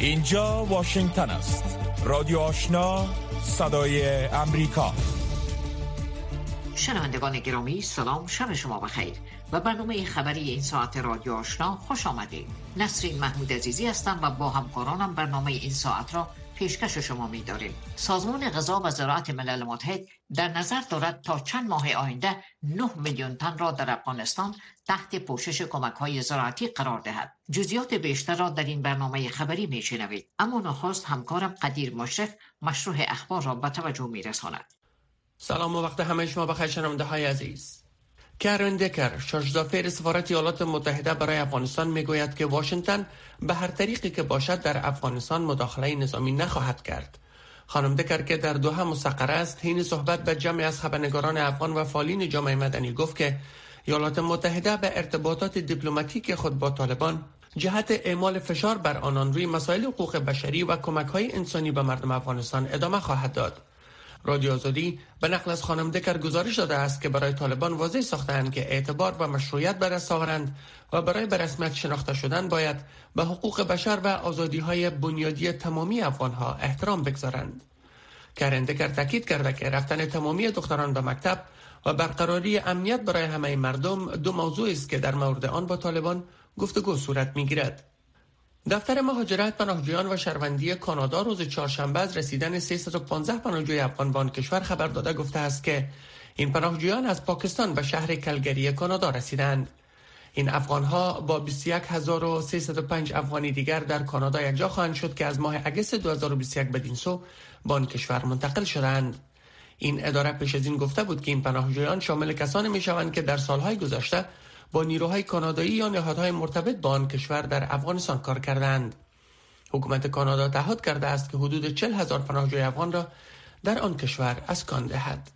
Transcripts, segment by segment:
اینجا واشنگتن است. رادیو آشنا صدای امریکا. شنوندگان گرامی سلام شب شما بخیر. و برنامه خبری این ساعت رادیو آشنا خوش آمدید. نسرین محمود عزیزی هستم و با همکارانم برنامه این ساعت را پیشکش شما می داریم. سازمان غذا و زراعت ملل متحد در نظر دارد تا چند ماه آینده 9 میلیون تن را در افغانستان تحت پوشش کمک های زراعتی قرار دهد. جزیات بیشتر را در این برنامه خبری می شنوید. اما نخواست همکارم قدیر مشرف مشروع اخبار را به توجه می رساند. سلام و وقت همه شما بخیر شنونده های عزیز. کرن دکر شاهزاده سفارت ایالات متحده برای افغانستان می‌گوید که واشنگتن به هر طریقی که باشد در افغانستان مداخله نظامی نخواهد کرد. خانم دکر که در دوحه مستقر است حین صحبت به جمعی از خبرنگاران افغان و فعالین جامعه مدنی گفت که ایالات متحده به ارتباطات دیپلماتیک خود با طالبان جهت اعمال فشار بر آنان روی مسائل حقوق بشری و کمک های انسانی به مردم افغانستان ادامه خواهد داد. رادیو آزادی به نقل از خانم دکر گزارش داده است که برای طالبان واضح ساختند که اعتبار و مشروعیت به دست آورند و برای به رسمیت شناخته شدن باید به حقوق بشر و آزادی های بنیادی تمامی افغانها احترام بگذارند. کرن دکر تاکید کرده که رفتن تمامی دختران به مکتب و برقراری امنیت برای همه مردم دو موضوع است که در مورد آن با طالبان گفتگو صورت می‌گیرد. دفتر مهاجرت پناهجویان و شهروندی کانادا روز چهارشنبه از رسیدن 315 پناهجوی افغان به کشور خبر داده گفته است که این پناهجویان از پاکستان به شهر کلگری کانادا رسیدند. این افغان ها با 21305 افغانی دیگر در کانادا یکجا خواهند شد که از ماه اگست 2021 بدین سو به آن کشور منتقل شدند. این اداره پیش از این گفته بود که این پناهجویان شامل کسانی می شوند که در سالهای گذشته با نیروهای کانادایی یا نهادهای مرتبط با آن کشور در افغانستان کار کردند. حکومت کانادا تعهد کرده است که حدود 40 هزار پناهجوی افغان را در آن کشور اسکان دهد.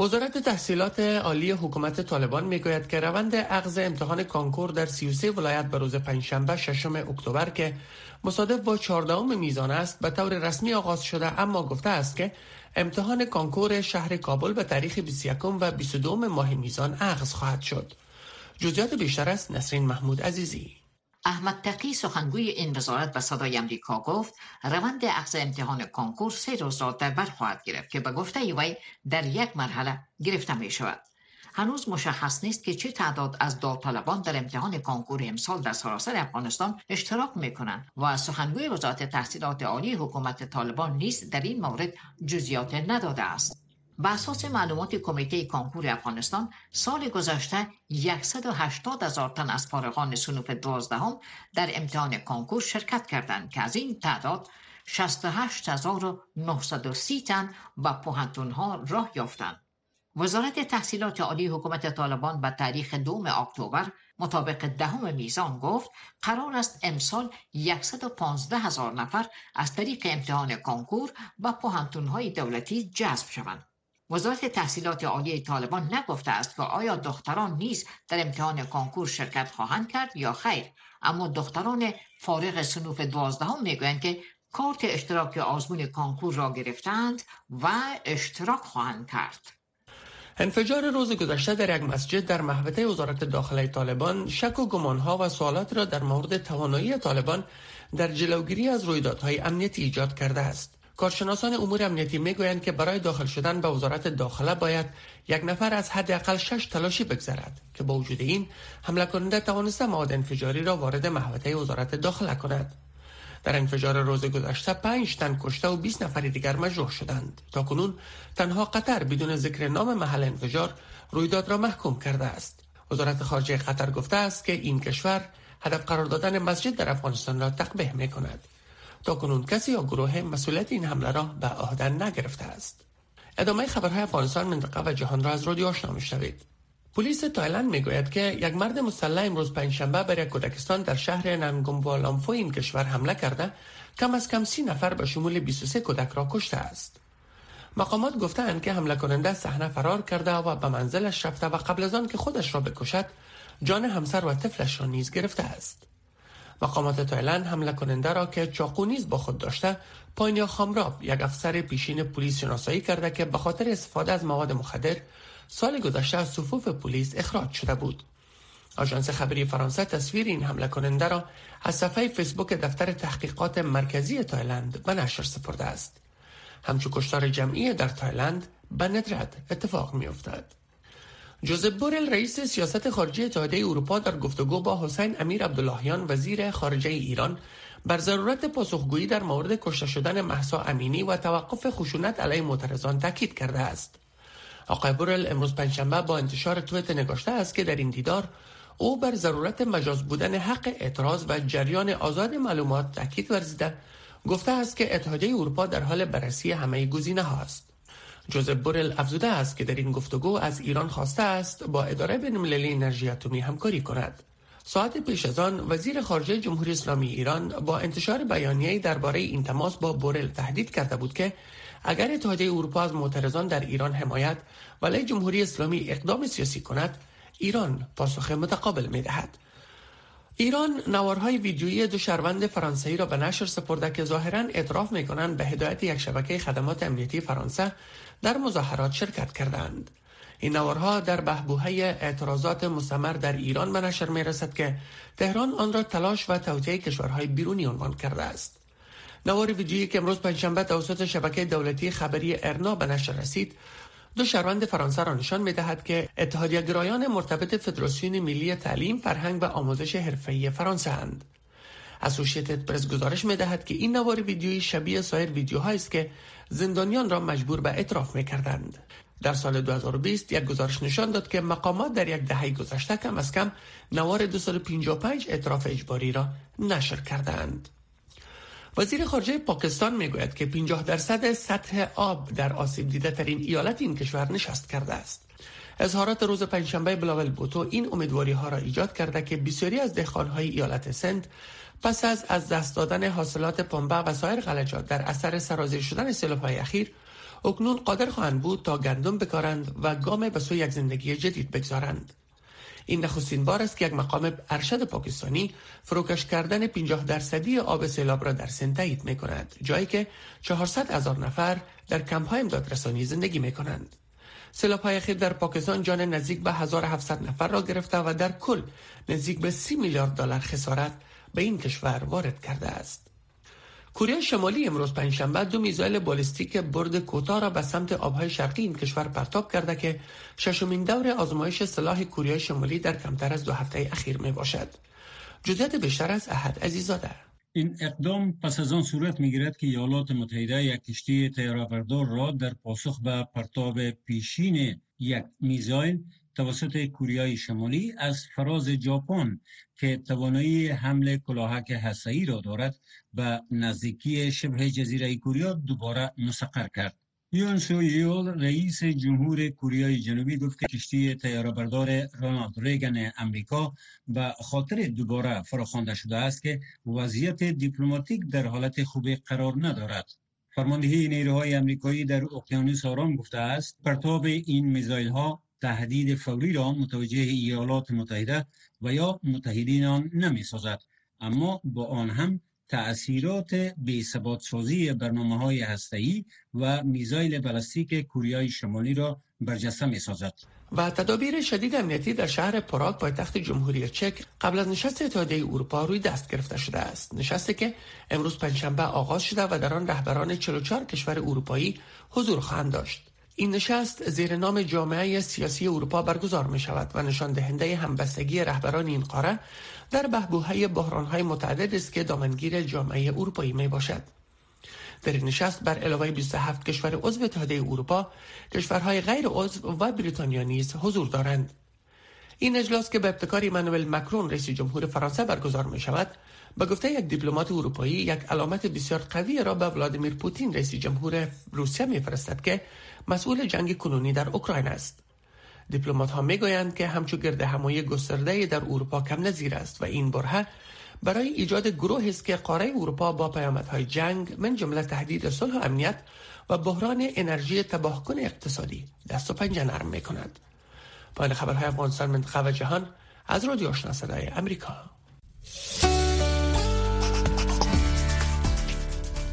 وزارت تحصیلات عالی حکومت طالبان می‌گوید که روند اخذ امتحان کانکور در 33 ولایت به روز پنجشنبه ششم اکتبر که مصادف با 14 میزان است به طور رسمی آغاز شده اما گفته است که امتحان کانکور شهر کابل به تاریخ 21 و 22 ماه میزان اخذ خواهد شد. جزئیات بیشتر از نسرین محمود عزیزی. احمد تقی سخنگوی این وزارت به صدای امریکا گفت روند اخذ امتحان کنکور سه روز را در بر خواهد گرفت که به گفته وی در یک مرحله گرفته می شود. هنوز مشخص نیست که چه تعداد از داوطلبان در امتحان کنکور امسال در سراسر افغانستان اشتراک می کنند و سخنگوی وزارت تحصیلات عالی حکومت طالبان نیز در این مورد جزئیات نداده است. بر اساس معلومات کمیته کنکور افغانستان سال گذشته 180 هزار تن از فارغان صنوف دوازدهم در امتحان کنکور شرکت کردند که از این تعداد 68930 تن به پوهنتون ها راه یافتند. وزارت تحصیلات عالی حکومت طالبان به تاریخ دوم اکتبر مطابق دهم میزان گفت قرار است امسال 115 هزار نفر از طریق امتحان کنکور به پوهنتون های دولتی جذب شوند. وزارت تحصیلات عالی طالبان نگفته است که آیا دختران نیز در امتحان کنکور شرکت خواهند کرد یا خیر. اما دختران فارغ صنوف دوازدهم می‌گویند که کارت اشتراک آزمون کنکور را گرفتند و اشتراک خواهند کرد. انفجار روز گذشته در یک مسجد در محوطه وزارت داخله طالبان شک و گمانها و سوالات را در مورد توانایی طالبان در جلوگیری از رویدادهای امنیتی ایجاد کرده است. کارشناسان امور امنیتی می‌گویند که برای داخل شدن به وزارت داخله باید یک نفر از حداقل شش تلاشی بگذرد که با وجود این حمله کننده توانسته مواد انفجاری را وارد محوطه وزارت داخله کند. در انفجار روز گذشته پنج تن کشته و 20 نفر دیگر مجروح شدند. تا کنون تنها قطر بدون ذکر نام محل انفجار رویداد را محکوم کرده است. وزارت خارجه قطر گفته است که این کشور هدف قرار دادن مسجد در افغانستان را تقبیح می کند تا کنون کسی یا گروه مسئولیت این حمله را به عهده نگرفته است. ادامه خبرهای افغانستان منطقه و جهان را از رادیو آشنا میشنوید. پلیس تایلند می‌گوید که یک مرد مسلح امروز پنجشنبه بر یک کودکستان در شهر نونگ بوا لامفو این کشور حمله کرده. کم از کم سی نفر به شمول 23 کودک را کشته است. مقامات گفتند که حمله کننده صحنه فرار کرده و به منزلش رفته و قبل از آن که خودش را بکشد جان همسر و طفلش را نیز گرفته است. مقامات تایلند حمله کننده را که چاقو نیز با خود داشته پاینیا خامراب یک افسر پیشین پلیس شناسایی کرده که به خاطر استفاده از مواد مخدر سال گذشته از صفوف پلیس اخراج شده بود آژانس خبری فرانسه تصویر این حمله کننده را از صفحه فیسبوک دفتر تحقیقات مرکزی تایلند به نشر سپرده است. همچو کشتار جمعی در تایلند به ندرت اتفاق می افتد. جوزف بورل رئیس سیاست خارجی اتحادیه اروپا در گفتگو با حسین امیر عبداللهیان وزیر خارجه ایران بر ضرورت پاسخگویی در مورد کشته شدن مهسا امینی و توقف خشونت علیه معترضان تاکید کرده است. آقای بورل امروز پنجشنبه با انتشار تویت نگاشته است که در این دیدار او بر ضرورت مجاز بودن حق اعتراض و جریان آزاد معلومات تاکید ورزیده گفته است که اتحادیه اروپا در حال بررسی همه گزینه ها است. جوزف بورل افزوده است که در این گفتگو از ایران خواسته است با اداره بین‌المللی انرژی اتمی همکاری کند. ساعت پیش از آن وزیر خارجه جمهوری اسلامی ایران با انتشار بیانیه‌ای درباره این تماس با بورل تهدید کرده بود که اگر اتحادیه اروپا از معترضان در ایران حمایت ولی جمهوری اسلامی اقدام سیاسی کند ایران پاسخ متقابل می دهد. ایران نوارهای ویدیویی دو شهروند فرانسوی را به نشر سپرده که ظاهرا اعتراف می کنند به هدایت یک شبکه خدمات امنیتی فرانسه در مظاهرات شرکت کردند. این نوارها در بهبوهه اعتراضات مستمر در ایران به نشر می رسد که تهران آن را تلاش و توطئه کشورهای بیرونی عنوان کرده است. نوار ویدیویی که امروز پنجشنبه توسط شبکه دولتی خبری ارنا به نشر رسید دو شهروند فرانسه را نشان می دهد که اتحادیه گرایان مرتبط فدراسیون ملی تعلیم فرهنگ و آموزش حرفه‌ای فرانسه اند. اسوشیتد پرس گزارش می دهد که این نوار ویدیویی شبیه سایر ویدیوهایی است که زندانیان را مجبور به اعتراف می کردند. در سال 2020 یک گزارش نشان داد که مقامات در یک دهه گذشته کم از کم نوار 255 اعتراف اجباری را نشر کردند. وزیر خارجه پاکستان می‌گوید که 50 درصد سطح آب در آسیب دیده ترین ایالت این کشور نشست کرده است. اظهارات روز پنجشنبه بلاول بوتو این امیدواری ها را ایجاد کرده که بسیاری از دهخانهای ایالت سند پس از از دست دادن حاصلات پنبه و سایر غلجات در اثر سرازیر شدن های اخیر اکنون قادر خواهند بود تا گندم بکارند و گام به سوی یک زندگی جدید بگذارند. این نخستین بار است که یک مقام ارشد پاکستانی فروکش کردن 50 درصدی آب سیلاب را در سند تایید می کند جایی که 400 هزار نفر در کمپ های امدادرسانی زندگی می کنند. سیلاب های اخیر در پاکستان جان نزدیک به 1700 نفر را گرفته و در کل نزدیک به 30 میلیارد دلار خسارت به این کشور وارد کرده است. کره شمالی امروز پنجشنبه دو میزایل بالستیک برد کوتاه را به سمت آبهای شرقی این کشور پرتاب کرده که ششمین دور آزمایش سلاح کره شمالی در کمتر از دو هفته اخیر می باشد. جزئیات بیشتر از احد عزیزاده این اقدام پس از آن صورت می‌گیرد که ایالات متحده یک کشتی تیراوردار را در پاسخ به پرتاب پیشین یک میزایل توسط کوریای شمالی از فراز ژاپن که توانایی حمل کلاهک هسته‌ای را دارد به نزدیکی شبه جزیره کوریا دوباره مسقر کرد. یون سو یول رئیس جمهور کره جنوبی گفت که کشتی بردار رونالد ریگن امریکا به خاطر دوباره فراخوانده شده است که وضعیت دیپلماتیک در حالت خوبی قرار ندارد. فرماندهی نیروهای امریکایی در اقیانوس آرام گفته است پرتاب این میزایل ها تهدید فوری را متوجه ایالات متحده و یا متحدین آن نمی سازد اما با آن هم تأثیرات بی ثبات سازی برنامه های هسته‌ای و میزایل بلاستیک کوریای شمالی را برجسته می سازد. و تدابیر شدید امنیتی در شهر پراگ پایتخت جمهوری چک قبل از نشست اتحادیه اروپا روی دست گرفته شده است. نشستی که امروز پنجشنبه آغاز شده و در آن رهبران 44 کشور اروپایی حضور خواهند داشت. این نشست زیر نام جامعه سیاسی اروپا برگزار می شود و نشان دهنده همبستگی رهبران این قاره در بهبوهای بحرانهای متعدد است که دامنگیر جامعه اروپایی می باشد. در این نشست بر علاوه 27 کشور عضو اتحادیه اروپا کشورهای غیر عضو و بریتانیا نیز حضور دارند این اجلاس که به ابتکار ایمانوئل مکرون رئیس جمهور فرانسه برگزار می شود به گفته یک دیپلمات اروپایی یک علامت بسیار قوی را به ولادیمیر پوتین رئیس جمهور روسیه میفرستد که مسئول جنگ کنونی در اوکراین است دیپلمات ها می‌گویند که همچو گرد همایی گسترده در اروپا کم نظیر است و این برهه برای ایجاد گروه است که قاره اروپا با پیامدهای جنگ من جمله تهدید صلح و امنیت و بحران انرژی تباهکن اقتصادی دست و پنجه نرم می کند. پایان خبرهای افغانستان منطقه و جهان از رادیو آشنا صدای امریکا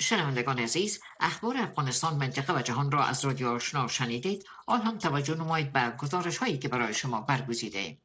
شنوندگان عزیز اخبار افغانستان منطقه و جهان را از رادیو آشنا شنیدید. آن هم توجه نمایید به گزارش هایی که برای شما برگزیده.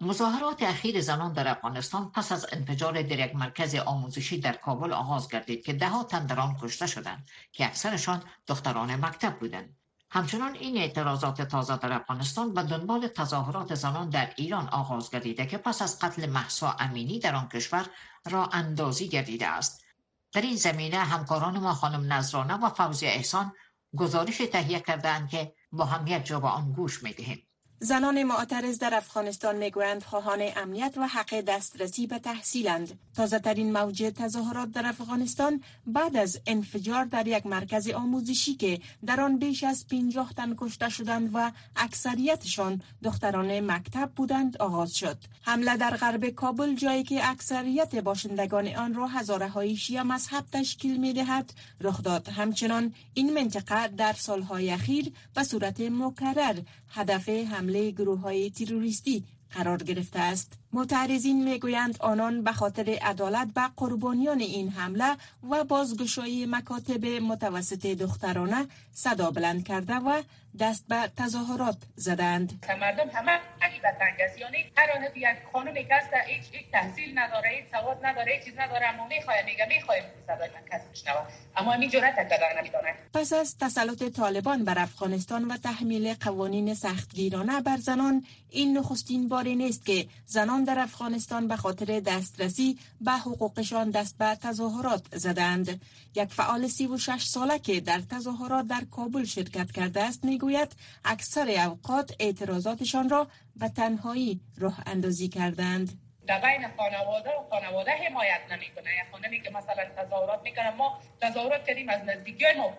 مظاهرات اخیر زنان در افغانستان پس از انفجار در یک مرکز آموزشی در کابل آغاز گردید که ده تن در آن کشته شدند که اکثرشان دختران مکتب بودند. همچنان این اعتراضات تازه در افغانستان به دنبال تظاهرات زنان در ایران آغاز گردیده که پس از قتل محسا امینی در آن کشور را اندازی گردیده است. در این زمینه همکاران ما خانم نظرانه و فوزی احسان گزارش تهیه کردند که با هم یک جا به آن گوش می دهیم. زنان معترض در افغانستان می‌گویند خواهان امنیت و حق دسترسی به تحصیلند. تازه ترین موج تظاهرات در افغانستان بعد از انفجار در یک مرکز آموزشی که در آن بیش از 50 تن کشته شدند و اکثریتشان دختران مکتب بودند آغاز شد. حمله در غرب کابل جایی که اکثریت باشندگان آن را هزاره های شیعه مذهب تشکیل می دهد رخ داد. همچنان این منطقه در سالهای اخیر به صورت مکرر هدف حمله گروه های تروریستی قرار گرفته است. معترضین می‌گویند آنان به خاطر عدالت به قربانیان این حمله و بازگشایی مکاتب متوسط دخترانه صدا بلند کرده و دست به تظاهرات زدند. مردم همه به تنگ یعنی هر آن یک قانونی که است هیچ هیچ تحصیل نداره هیچ سواد نداره هیچ چیز نداره. اما می‌خواد میگه می‌خوایم صدای من کس بشنوه. اما همین جرأت کردن نمی‌دونه پس از تسلط طالبان بر افغانستان و تحمیل قوانین سختگیرانه بر زنان این نخستین باری نیست که زنان در افغانستان به خاطر دسترسی به حقوقشان دست به تظاهرات زدند. یک فعال 36 ساله که در تظاهرات در کابل شرکت کرده است می‌گوید اکثر اوقات اعتراضاتشان را به تنهایی راه اندازی کردند. در بین خانواده و خانواده حمایت نمی‌کنه. یا خانمی که مثلا تظاهرات می‌کنه ما تظاهرات کردیم از نزدیکی ما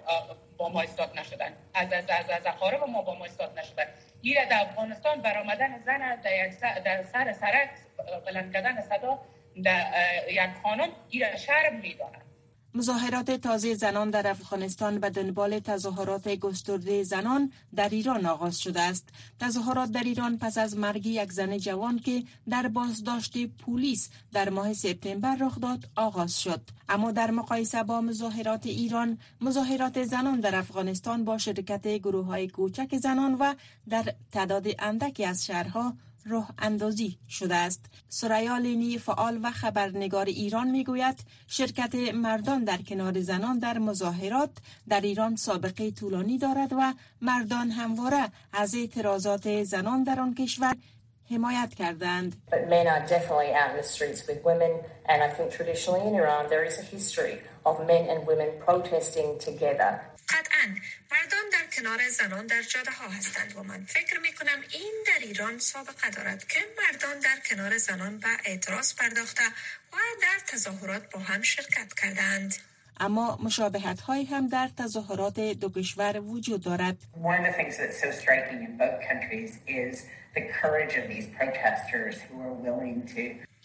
با ما استاد نشدن. از از از, از اقارب ما با ما استاد نشدن. این در افغانستان برآمدن زن در, در سر سرک بلند کردن صدا در یک خانم این شرم می‌دانند مظاهرات تازه زنان در افغانستان به دنبال تظاهرات گسترده زنان در ایران آغاز شده است. تظاهرات در ایران پس از مرگ یک زن جوان که در بازداشت پلیس در ماه سپتامبر رخ داد آغاز شد. اما در مقایسه با مظاهرات ایران، مظاهرات زنان در افغانستان با شرکت گروه های کوچک زنان و در تعداد اندکی از شهرها راه اندازی شده است. سریا لینی فعال و خبرنگار ایران می‌گوید شرکت مردان در کنار زنان در مظاهرات در ایران سابقه طولانی دارد و مردان همواره از اعتراضات زنان در آن کشور حمایت کردند. Men are definitely out in the streets with women and I think traditionally in Iran there is a history of men and women protesting together. قطعا مردان در کنار زنان در جاده ها هستند و من فکر می کنم این در ایران سابقه دارد که مردان در کنار زنان به اعتراض پرداخته و در تظاهرات با هم شرکت کردند. اما مشابهت های هم در تظاهرات دو کشور وجود دارد.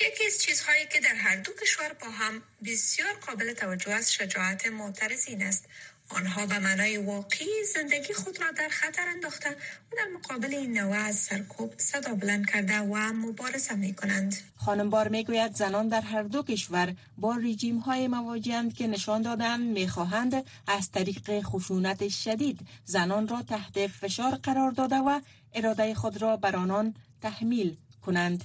یکی از چیزهایی که در هر دو کشور با هم بسیار قابل توجه است شجاعت معترضین است آنها به معنای واقعی زندگی خود را در خطر انداخته و در مقابل این نوع از سرکوب صدا بلند کرده و مبارزه می کنند. خانم بار می گوید زنان در هر دو کشور با ریجیم های مواجهند که نشان دادن می خواهند از طریق خشونت شدید زنان را تحت فشار قرار داده و اراده خود را بر آنان تحمیل کنند.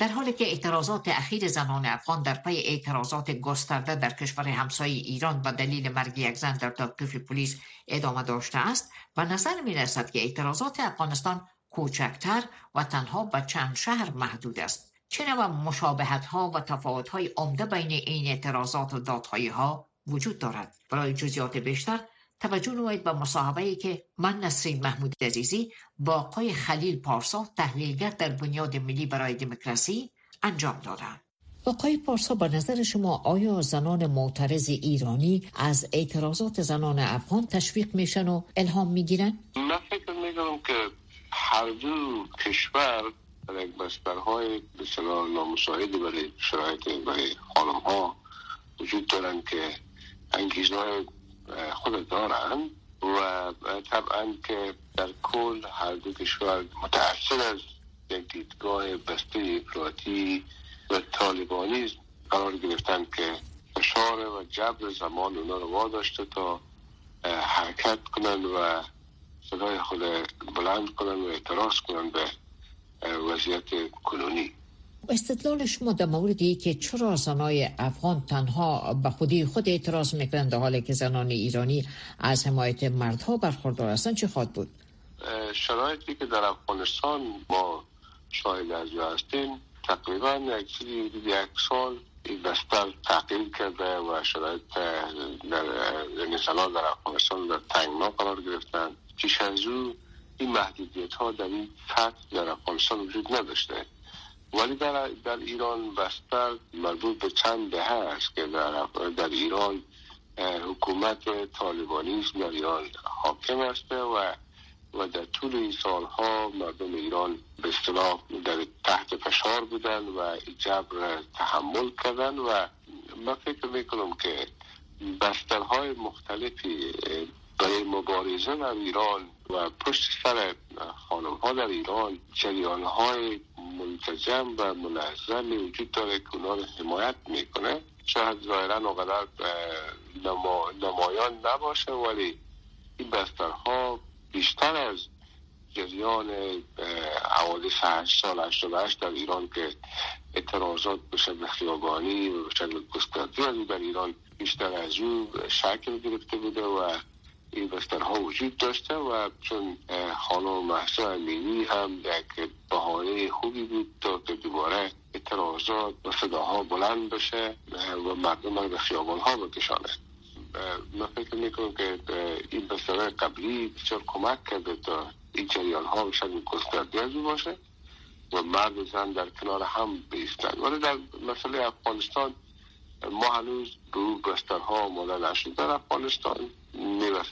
در حالی که اعتراضات اخیر زنان افغان در پی اعتراضات گسترده در کشور همسایه ایران و دلیل مرگ یک زن در توقیف پلیس ادامه داشته است و نظر می رسد که اعتراضات افغانستان کوچکتر و تنها به چند شهر محدود است. چه نوع مشابهت ها و تفاوت های عمده بین این اعتراضات و دادهایی ها وجود دارد. برای جزیات بیشتر توجه نمایید به مصاحبه ای که من نسرین محمود عزیزی با آقای خلیل پارسا تحلیلگر در بنیاد ملی برای دموکراسی انجام دادم آقای پارسا به نظر شما آیا زنان معترض ایرانی از اعتراضات زنان افغان تشویق میشن و الهام می‌گیرن؟ من فکر می‌کنم که هر دو کشور در یک بسترهای بسیار نامساعد برای شرایط برای خانم ها وجود دارن که انگیزه خود دارن و طبعا که در کل هر دو کشور متأثر از یک دیدگاه بسته افراطی و طالبانی قرار گرفتن که فشار و جبر زمان اونا رو واداشته تا حرکت کنند و صدای خود بلند کنند و اعتراض کنند به وضعیت کنونی. استدلال شما در موردی که چرا زنای افغان تنها به خودی خود اعتراض می‌کنند در حالی که زنان ایرانی از حمایت مردها برخوردار هستند چه خواهد بود؟ شرایطی که در افغانستان ما شاهد از هستیم تقریبا یک یک سال این بستر کرده و شرایط در یعنی زنان در افغانستان در تنگنا قرار گرفتن. پیش از این محدودیت ها در این سطح در افغانستان وجود نداشته. ولی در, در ایران بستر مربوط به چند دهه است که در, در ایران حکومت طالبانیسم در ایران حاکم است و و در طول این سالها مردم ایران به اصطلاح در تحت فشار بودن و جبر تحمل کردن و من فکر می‌کنم که بسترهای مختلفی برای مبارزه در ایران و پشت سر خانم ها در ایران جریان های منتجم و منظمی وجود داره که اونا رو حمایت می‌کنه. شاید ظاهرا اقدر نمایان نباشه ولی این بسترها بیشتر از جریان حوادث هشت سال هشت در ایران که اعتراضات به شکل خیابانی و به شکل گسترده از در ایران بیشتر از او شکل گرفته بوده و این بسترها وجود داشته و چون خانم محسا امینی هم یک بهانه خوبی بود تا که دوباره اعتراضات و صداها بلند بشه و مردم رو به خیابان ها بکشانه من فکر می‌کنم که این بستر قبلی بسیار کمک کرده تا این جریان ها به گسترده باشه و مرد و زن در کنار هم بیستن. ولی در مسئله افغانستان ما هنوز به او بسترها آماده در افغانستان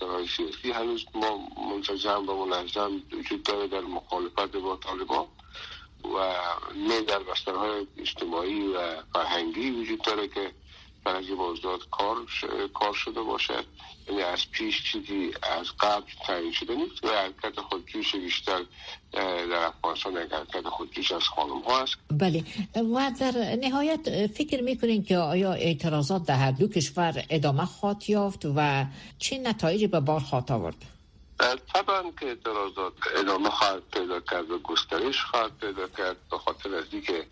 های سیاسی. هنوز ما منسجم و منظم وجود داره در مخالفت با طالبان و نه در بسترهای اجتماعی و فرهنگی وجود داره که برای موضوعات کار, کار شده باشد یعنی از پیش چیزی از قبل تعیین شده نیست و حرکت خودجوش بیشتر در افغانستان حرکت خودجوش از خانم ها است. بله. و در نهایت فکر می‌کنین که آیا اعتراضات در هر دو کشور ادامه خواهد یافت و چه نتایجی به بار خواهد آورد؟ طبعا که اعتراضات ادامه خواهد پیدا کرد و گسترش خواهد پیدا کرد به خاطر از که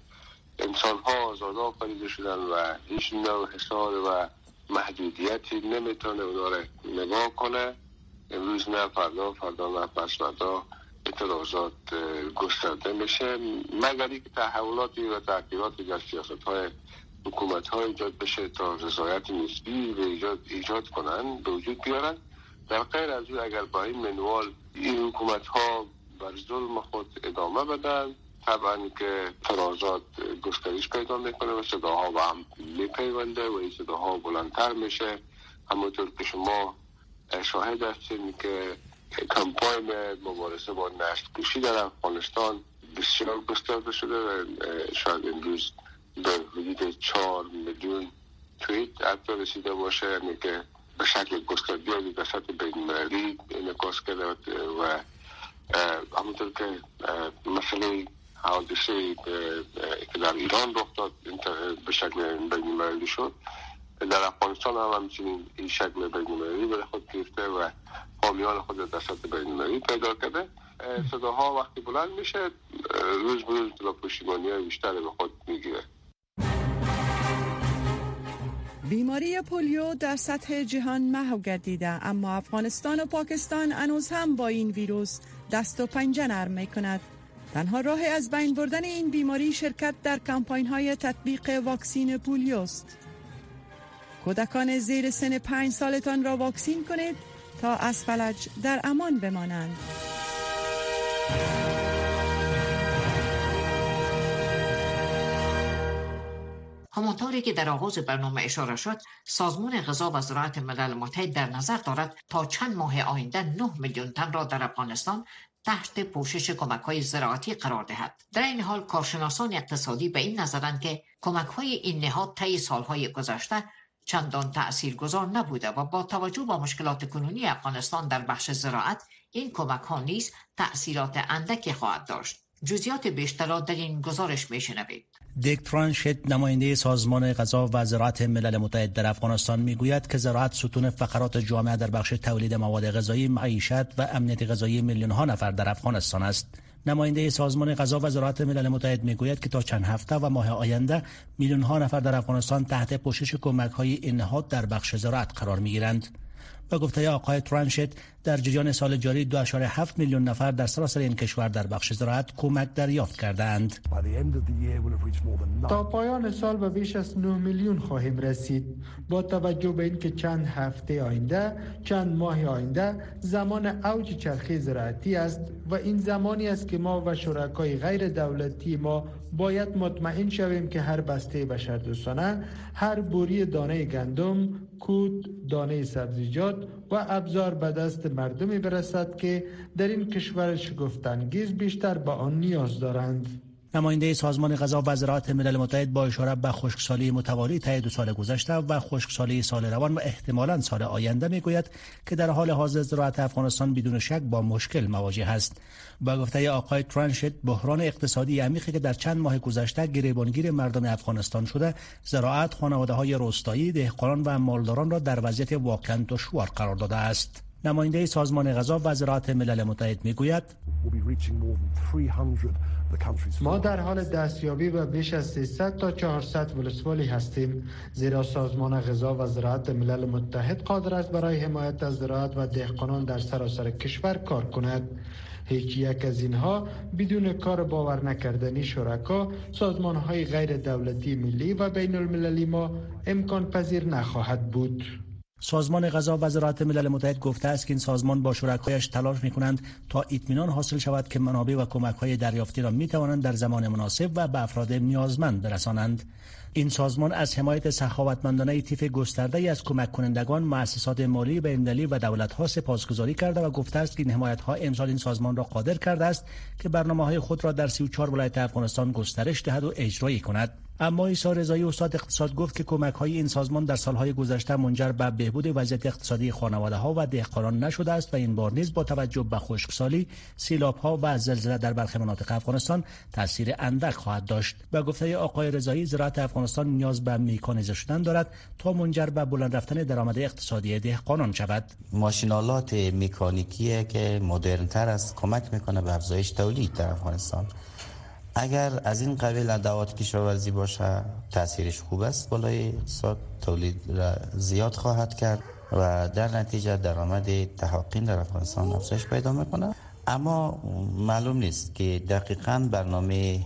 انسان ها آزاد آفریده شدن و هیچ نوع حسار و محدودیتی نمی‌تونه اونا رو نگاه کنه. امروز نه فردا فردا نه پس فردا اعتراضات گسترده میشه. مگر که تحولاتی و تغییراتی در سیاست های حکومت ها ایجاد بشه تا رضایت نسبی به ایجاد, ایجاد کنن به وجود بیارن؟ در غیر از او اگر با این منوال این حکومت ها بر ظلم خود ادامه بدن طبعا که ترازات گسترش پیدا می‌کنه و صداها با هم میپیونده و این صداها بلندتر میشه. همونطور که شما شاهد هستین که کمپاین مبارزه با نشت کشی در افغانستان بسیار گسترده شده و شاید امروز به حدود چهار میلیون تویت حتی رسیده باشه. یعنی که به شکل گسترده به سطح بین انعکاس کرده و همونطور که مسئله حادثه که در ایران رخ داد به شکل بین شد. در افغانستان هم همچنین این شکل بین به خود گرفته و حامیان خود در سطح بین پیدا کرده. صداها وقتی بلند میشه روز به روز پشیمانی بیشتر به خود می‌گیره. بیماری پولیو در سطح جهان محو گردیده اما افغانستان و پاکستان هنوز هم با این ویروس دست و پنجه نرم می کند تنها راه از بین بردن این بیماری شرکت در کمپاین های تطبیق واکسین پولیوست. کودکان زیر سن پنج سالتان را واکسین کنید تا از فلج در امان بمانند همانطوری که در آغاز برنامه اشاره شد سازمان غذا و زراعت ملل متحد در نظر دارد تا چند ماه آینده 9 میلیون تن را در افغانستان تحت پوشش کمک های زراعتی قرار دهد. در این حال کارشناسان اقتصادی به این نظرند که کمک های این نهاد طی سالهای گذشته چندان گذار نبوده و با توجه به مشکلات کنونی افغانستان در بخش زراعت این کمک ها نیز تأثیرات اندکی خواهد داشت. جزیات بیشتر را در این گزارش میشنوید دیک ترانشت نماینده سازمان غذا و زراعت ملل متحد در افغانستان می‌گوید که زراعت ستون فقرات جامعه در بخش تولید مواد غذایی معیشت و امنیت غذایی میلیون ها نفر در افغانستان است نماینده سازمان غذا و زراعت ملل متحد می‌گوید که تا چند هفته و ماه آینده میلیون ها نفر در افغانستان تحت پوشش کمک های این در بخش زراعت قرار می گیرند. و گفته آقای ترانشت در جریان سال جاری 2.7 میلیون نفر در سراسر این کشور در بخش زراعت کمک دریافت کردند. تا پایان سال به بیش از 9 میلیون خواهیم رسید با توجه به اینکه چند هفته آینده چند ماه آینده زمان اوج چرخه زراعتی است و این زمانی است که ما و شرکای غیر دولتی ما باید مطمئن شویم که هر بسته بشردوستانه هر بوری دانه گندم کود دانه سبزیجات و ابزار به دست مردمی برسد که در این کشور شگفتانگیز بیشتر به آن نیاز دارند. نماینده سازمان غذا و زراعت ملل متحد با اشاره به خشکسالی متوالی طی دو سال گذشته و خشکسالی سال روان و احتمالا سال آینده می‌گوید که در حال حاضر زراعت افغانستان بدون شک با مشکل مواجه است. با گفته آقای ترانشت بحران اقتصادی عمیقی که در چند ماه گذشته گریبانگیر مردم افغانستان شده زراعت خانواده های روستایی دهقانان و مالداران را در وضعیت واقعا دشوار قرار داده است. نماینده سازمان غذا و زراعت ملل متحد می‌گوید ما در حال دستیابی به بیش از 300 تا 400 ولسوالی هستیم زیرا سازمان غذا و زراعت ملل متحد قادر است برای حمایت از زراعت و دهقانان در سراسر کشور کار کند. هیچ یک از اینها بدون کار باور نکردنی شرکا سازمان های غیر دولتی ملی و بین المللی ما امکان پذیر نخواهد بود. سازمان غذا و زراعت ملل متحد گفته است که این سازمان با شرکایش تلاش می کنند تا اطمینان حاصل شود که منابع و کمک های دریافتی را می توانند در زمان مناسب و به افراد نیازمند برسانند. این سازمان از حمایت سخاوتمندانه تیف گسترده ای از کمک کنندگان، مؤسسات مالی بین‌المللی و دولت‌ها سپاسگزاری کرده و گفته است که این حمایت ها امسال این سازمان را قادر کرده است که برنامه های خود را در 34 ولایت افغانستان گسترش دهد و اجرایی کند. اما ایسا رضایی استاد اقتصاد گفت که کمک های این سازمان در سالهای گذشته منجر به بهبود وضعیت اقتصادی خانواده ها و دهقانان نشده است و این بار نیز با توجه به خشکسالی، سیلاب ها و زلزله در برخی مناطق افغانستان تاثیر اندک خواهد داشت. به گفته آقای رضایی زراعت افغانستان نیاز به میکانیزه شدن دارد تا منجر به بلند رفتن درآمد اقتصادی دهقانان شود. ماشینالات مکانیکی که مدرنتر است کمک می‌کنه به افزایش تولید در افغانستان. اگر از این قبیل ادوات کشاورزی باشه تاثیرش خوب است. بالای اقتصاد تولید را زیاد خواهد کرد و در نتیجه درآمد تحقین در افغانستان افزایش پیدا می‌کنه اما معلوم نیست که دقیقا برنامه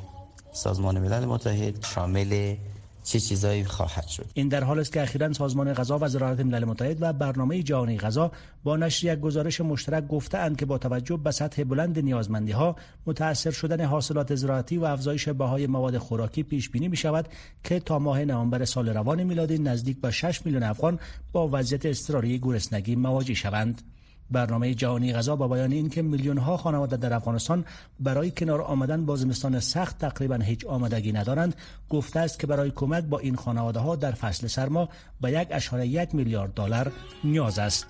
سازمان ملل متحد شامل چه چیزایی خواهد شد. این در حال است که اخیرا سازمان غذا و زراعت ملل متحد و برنامه جهانی غذا با نشر یک گزارش مشترک گفتهاند که با توجه به سطح بلند نیازمندی ها متاثر شدن حاصلات زراعتی و افزایش بهای مواد خوراکی پیش بینی می شود که تا ماه نوامبر سال روان میلادی نزدیک به 6 میلیون افغان با وضعیت اضطراری گرسنگی مواجه شوند. برنامه جهانی غذا با بیان اینکه میلیون ها خانواده در افغانستان برای کنار آمدن با زمستان سخت تقریبا هیچ آمادگی ندارند. گفته است که برای کمک با این خانواده ها در فصل سرما به یک اشاره یک میلیارد دلار نیاز است.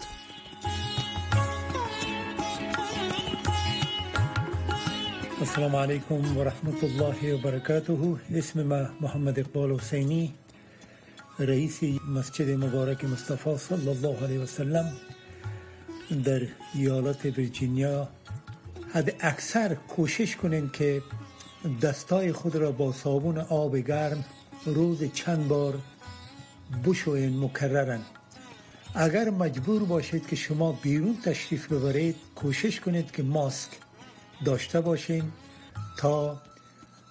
السلام علیکم و رحمت الله و برکاته. اسم ما محمد اقبال حسینی رئیس مسجد مبارک مصطفی صلی الله علیه و سلم. در ایالات ویرجینیا حد اکثر کوشش کنین که دستای خود را با صابون آب گرم روز چند بار بشوین مکررن. اگر مجبور باشید که شما بیرون تشریف ببرید کوشش کنید که ماسک داشته باشین تا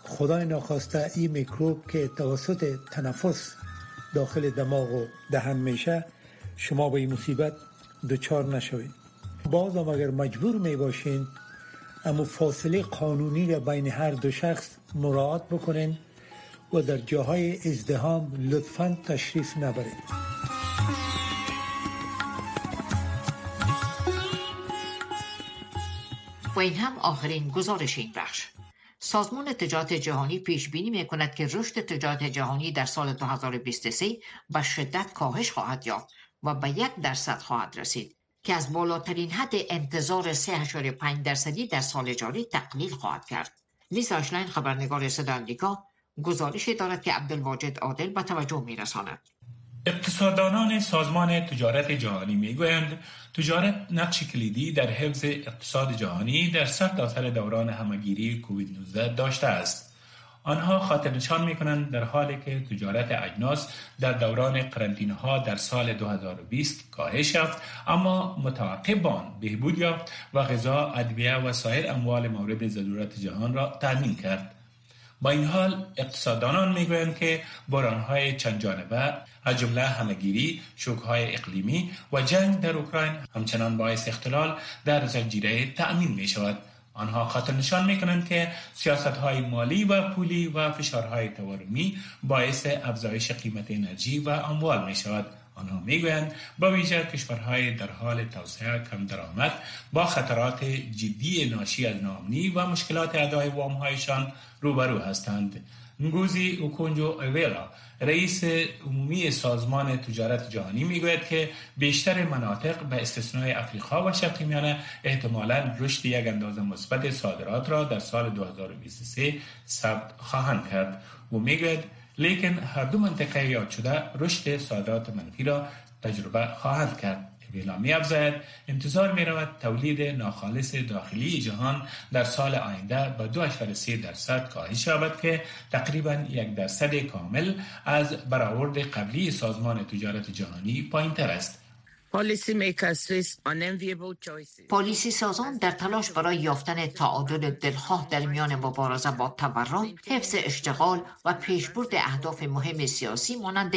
خدای ناخواسته این میکروب که توسط تنفس داخل دماغ و دهن میشه شما به این مصیبت دچار نشوید. باز هم اگر مجبور می باشین اما فاصله قانونی را بین هر دو شخص مراعات بکنین و در جاهای ازدهام لطفا تشریف نبرید. و این هم آخرین گزارش این بخش. سازمان تجارت جهانی پیش بینی می کند که رشد تجارت جهانی در سال 2023 به شدت کاهش خواهد یافت. و به یک درصد خواهد رسید که از بالاترین حد انتظار 3.5 درصدی در سال جاری تقلیل خواهد کرد. لیزا اشلاین خبرنگار صدا امریکا گزارشی دارد که عبدالواجد عادل به توجه می رساند. اقتصاددانان سازمان تجارت جهانی می‌گویند تجارت نقش کلیدی در حفظ اقتصاد جهانی در سرتاسر سر دوران همگیری کووید 19 داشته است آنها خاطر نشان می کنند در حالی که تجارت اجناس در دوران قرنطینه ها در سال 2020 کاهش یافت اما متوقع آن بهبود یافت و غذا، ادویه و سایر اموال مورد ضرورت جهان را تامین کرد. با این حال اقتصاددانان می‌گویند که بحرانهای چند جانبه از جمله همگیری شوکهای اقلیمی و جنگ در اوکراین همچنان باعث اختلال در زنجیره تأمین می شود آنها خاطر نشان می کنند که سیاست های مالی و پولی و فشارهای تورمی باعث افزایش قیمت انرژی و اموال می شود آنها می‌گویند با ویژه کشورهای در حال توسعه کم درآمد با خطرات جدی ناشی از ناامنی و مشکلات ادای وامهایشان روبرو هستند. نگوزی اوکونجو اویلا رئیس عمومی سازمان تجارت جهانی می‌گوید که بیشتر مناطق به استثنای افریقا و شرق میانه احتمالا رشد یک اندازه مثبت صادرات را در سال 2023 ثبت خواهند کرد. و می‌گوید لیکن هر دو منطقه یاد شده رشد صادرات منفی را تجربه خواهند کرد. ویلا می افزاید انتظار می رود تولید ناخالص داخلی جهان در سال آینده به 2.3 درصد کاهش یابد که تقریبا یک درصد کامل از برآورد قبلی سازمان تجارت جهانی پایین تر است. پالیسی سازان در تلاش برای یافتن تعادل دلخواه در میان مبارزه با تورم، حفظ اشتغال و پیشبرد اهداف مهم سیاسی مانند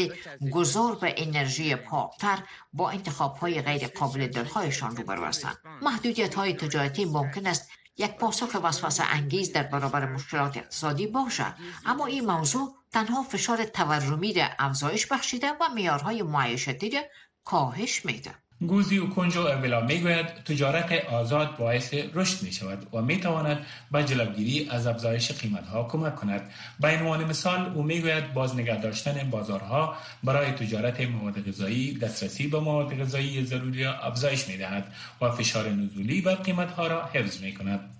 گذار به انرژی پاکتر با انتخاب های غیر قابل دلخواهشان روبرو هستند. محدودیت های تجارتی ممکن است یک پاسخ وسوسه انگیز در برابر مشکلات اقتصادی باشد اما این موضوع تنها فشار تورمی را افزایش بخشیده و معیارهای معیشتی را کاهش میده گوزی و کنج و اولا می‌گوید تجارت آزاد باعث رشد می شود و می تواند به جلوگیری از افزایش قیمت ها کمک کند. به عنوان مثال او می‌گوید باز نگه داشتن بازارها برای تجارت مواد غذایی دسترسی به مواد غذایی ضروری افزایش می دهد و فشار نزولی بر قیمت ها را حفظ می کند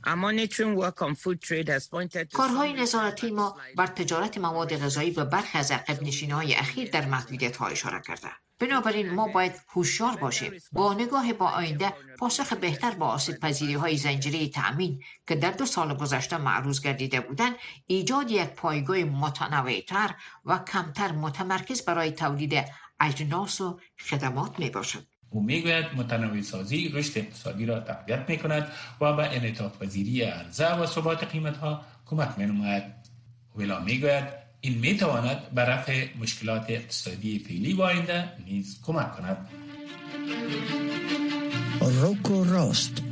کارهای نظارتی ما بر تجارت مواد غذایی به برخی از عقب های اخیر در محدودیت ها اشاره کرده. بنابراین ما باید هوشیار باشیم. با نگاه با آینده پاسخ بهتر با آسیب پذیری های زنجیره تأمین که در دو سال گذشته معروض گردیده بودند ایجاد یک پایگاه متنوعتر و کمتر متمرکز برای تولید اجناس و خدمات می باشد او می‌گوید متنوع سازی رشد اقتصادی را تقویت می کند و به انعطاف پذیری عرضه و ثبات قیمت ها کمک می نماید. ویلا می‌گوید این می تواند به رفع مشکلات اقتصادی فعلی و آینده نیز کمک کند روک و راست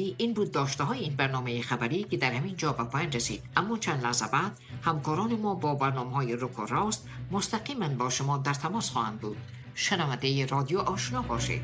گرامی این بود داشته های این برنامه خبری که در همین جا به پایان رسید. اما چند لحظه بعد همکاران ما با برنامه های رک و راست مستقیما با شما در تماس خواهند بود. شنونده رادیو آشنا باشید.